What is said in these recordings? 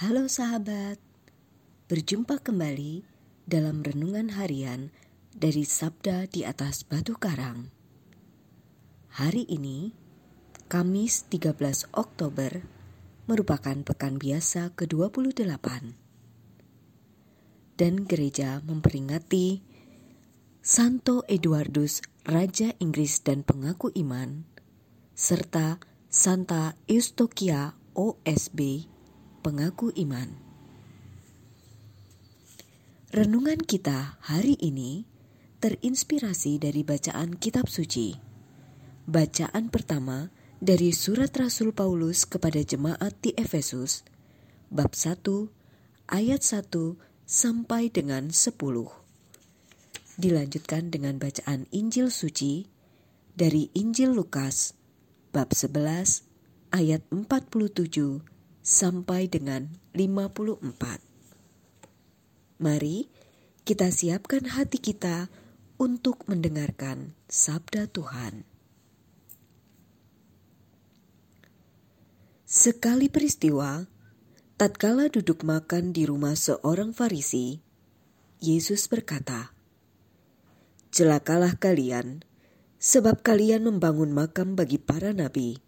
Halo sahabat, berjumpa kembali dalam renungan harian dari Sabda di atas Batu Karang. Hari ini, Kamis 13 Oktober, merupakan pekan biasa ke-28. Dan gereja memperingati Santo Eduardus, Raja Inggris dan pengaku iman, serta Santa Eustokia OSB pengaku iman. Renungan kita hari ini terinspirasi dari bacaan kitab suci. Bacaan pertama dari surat Rasul Paulus kepada jemaat di Efesus, bab 1 ayat 1 sampai dengan 10. Dilanjutkan dengan bacaan Injil suci dari Injil Lukas, bab 11 ayat 47 sampai dengan 54. Mari kita siapkan hati kita untuk mendengarkan sabda Tuhan. Sekali peristiwa, tatkala duduk makan di rumah seorang Farisi, Yesus berkata, "Celakalah kalian, sebab kalian membangun makam bagi para nabi,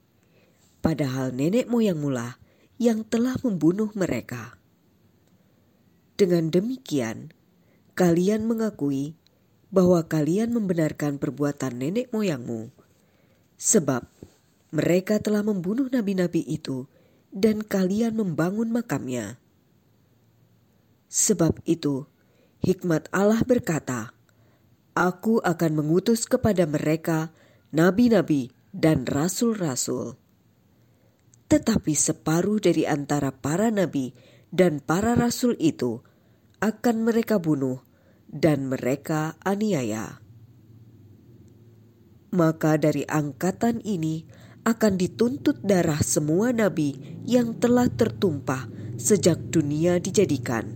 padahal nenek moyangmu lah yang telah membunuh mereka. Dengan demikian, kalian mengakui bahwa kalian membenarkan perbuatan nenek moyangmu, sebab mereka telah membunuh nabi-nabi itu, dan kalian membangun makamnya. Sebab itu, hikmat Allah berkata, Aku akan mengutus kepada mereka nabi-nabi dan rasul-rasul tetapi separuh dari antara para nabi dan para rasul itu akan mereka bunuh dan mereka aniaya. Maka dari angkatan ini akan dituntut darah semua nabi yang telah tertumpah sejak dunia dijadikan.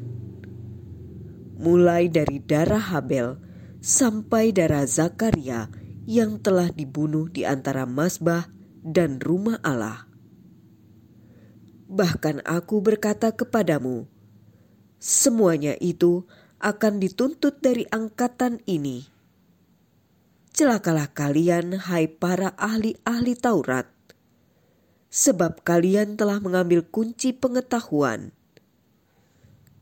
Mulai dari darah Habel sampai darah Zakaria yang telah dibunuh di antara masbah dan rumah Allah Bahkan aku berkata kepadamu, semuanya itu akan dituntut dari angkatan ini. Celakalah kalian, hai para ahli-ahli Taurat, sebab kalian telah mengambil kunci pengetahuan.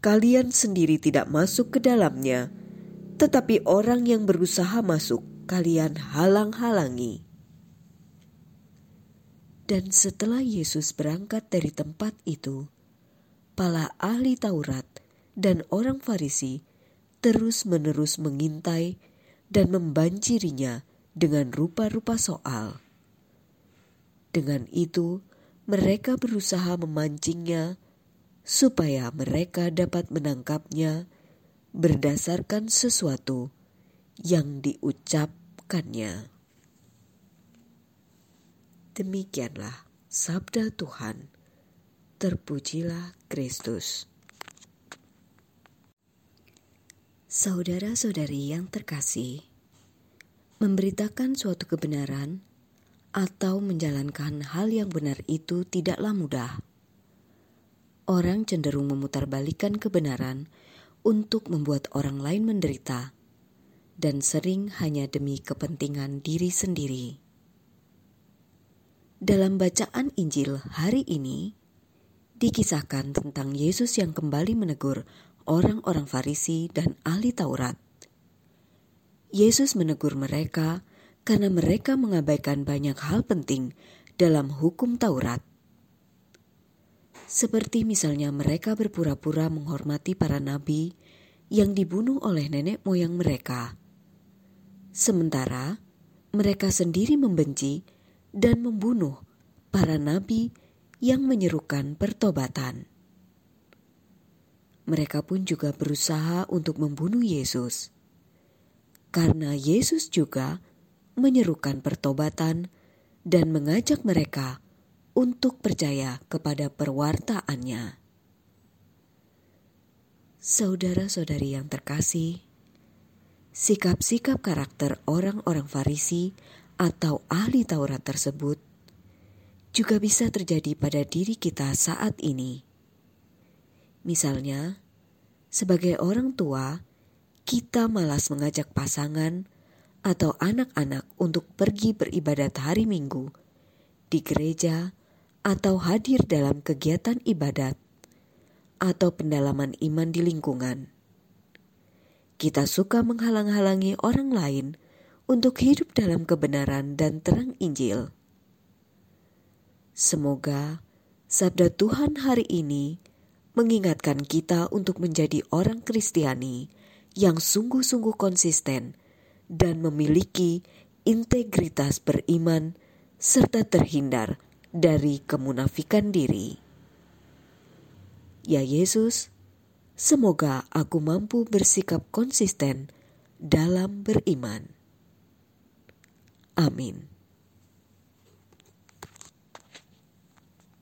Kalian sendiri tidak masuk ke dalamnya, tetapi orang yang berusaha masuk, kalian halang-halangi. Dan setelah Yesus berangkat dari tempat itu, para ahli Taurat dan orang Farisi terus-menerus mengintai dan membanjirinya dengan rupa-rupa soal. Dengan itu, mereka berusaha memancingnya supaya mereka dapat menangkapnya berdasarkan sesuatu yang diucapkannya. Demikianlah sabda Tuhan. Terpujilah Kristus. Saudara-saudari yang terkasih, memberitakan suatu kebenaran atau menjalankan hal yang benar itu tidaklah mudah. Orang cenderung memutarbalikkan kebenaran untuk membuat orang lain menderita, dan sering hanya demi kepentingan diri sendiri. Dalam bacaan Injil hari ini, dikisahkan tentang Yesus yang kembali menegur orang-orang Farisi dan ahli Taurat. Yesus menegur mereka karena mereka mengabaikan banyak hal penting dalam hukum Taurat. Seperti misalnya mereka berpura-pura menghormati para nabi yang dibunuh oleh nenek moyang mereka. Sementara mereka sendiri membenci dan membunuh para nabi yang menyerukan pertobatan. Mereka pun juga berusaha untuk membunuh Yesus, karena Yesus juga menyerukan pertobatan dan mengajak mereka untuk percaya kepada perwartaannya. Saudara-saudari yang terkasih, sikap-sikap karakter orang-orang Farisi atau ahli Taurat tersebut juga bisa terjadi pada diri kita saat ini. Misalnya, sebagai orang tua, kita malas mengajak pasangan atau anak-anak untuk pergi beribadat hari Minggu di gereja atau hadir dalam kegiatan ibadat atau pendalaman iman di lingkungan. Kita suka menghalang-halangi orang lain untuk hidup dalam kebenaran dan terang Injil. Semoga sabda Tuhan hari ini mengingatkan kita untuk menjadi orang Kristiani yang sungguh-sungguh konsisten dan memiliki integritas beriman serta terhindar dari kemunafikan diri. Ya Yesus, semoga aku mampu bersikap konsisten dalam beriman. Amén.